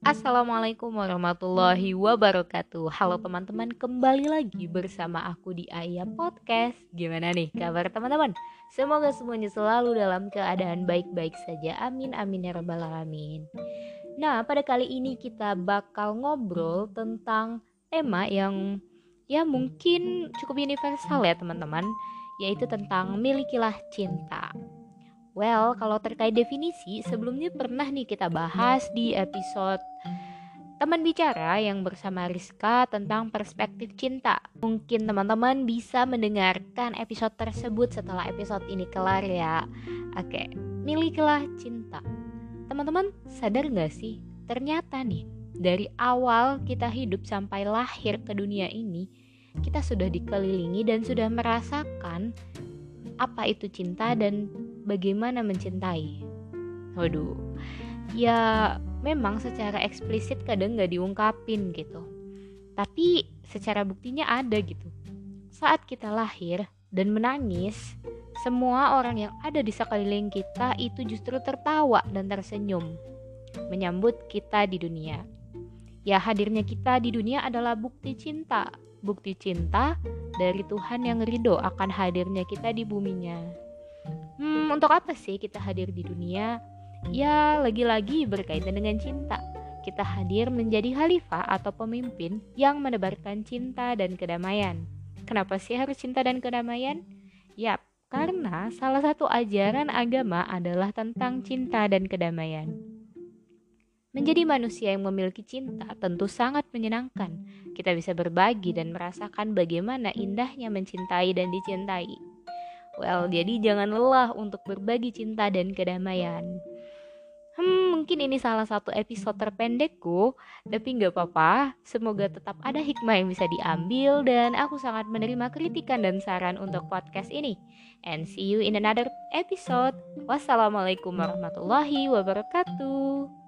Assalamualaikum warahmatullahi wabarakatuh. Halo teman-teman, kembali lagi bersama aku di Ayam Podcast. Gimana nih kabar teman-teman? Semoga semuanya selalu dalam keadaan baik-baik saja. Amin amin ya rabbal alamin. Nah pada kali ini kita bakal ngobrol tentang tema yang ya mungkin cukup universal ya teman-teman Yaitu tentang milikilah cinta Well, kalau terkait definisi, sebelumnya pernah nih kita bahas di episode teman bicara yang bersama Rizka tentang perspektif cinta. Mungkin teman-teman bisa mendengarkan episode tersebut setelah episode ini kelar ya. Oke, milikilah cinta. Teman-teman sadar gak sih? Ternyata nih, dari awal kita hidup sampai lahir ke dunia ini, kita sudah dikelilingi dan sudah merasakan apa itu cinta dan bagaimana mencintai. Waduh, ya memang secara eksplisit kadang nggak diungkapin gitu. Tapi secara buktinya ada gitu. Saat kita lahir dan menangis, semua orang yang ada di sekeliling kita itu justru tertawa dan tersenyum menyambut kita di dunia. Ya hadirnya kita di dunia adalah bukti cinta, bukti cinta dari Tuhan yang ridho akan hadirnya kita di buminya. Untuk apa sih kita hadir di dunia? Ya, lagi-lagi berkaitan dengan cinta. Kita hadir menjadi khalifah atau pemimpin yang menebarkan cinta dan kedamaian. Kenapa sih harus cinta dan kedamaian? Yap, karena salah satu ajaran agama adalah tentang cinta dan kedamaian. Menjadi manusia yang memiliki cinta tentu sangat menyenangkan. Kita bisa berbagi dan merasakan bagaimana indahnya mencintai dan dicintai. Well, jadi jangan lelah untuk berbagi cinta dan kedamaian. Hmm, mungkin ini salah satu episode terpendekku, tapi nggak apa-apa. Semoga tetap ada hikmah yang bisa diambil dan aku sangat menerima kritikan dan saran untuk podcast ini. And see you in another episode. Wassalamualaikum warahmatullahi wabarakatuh.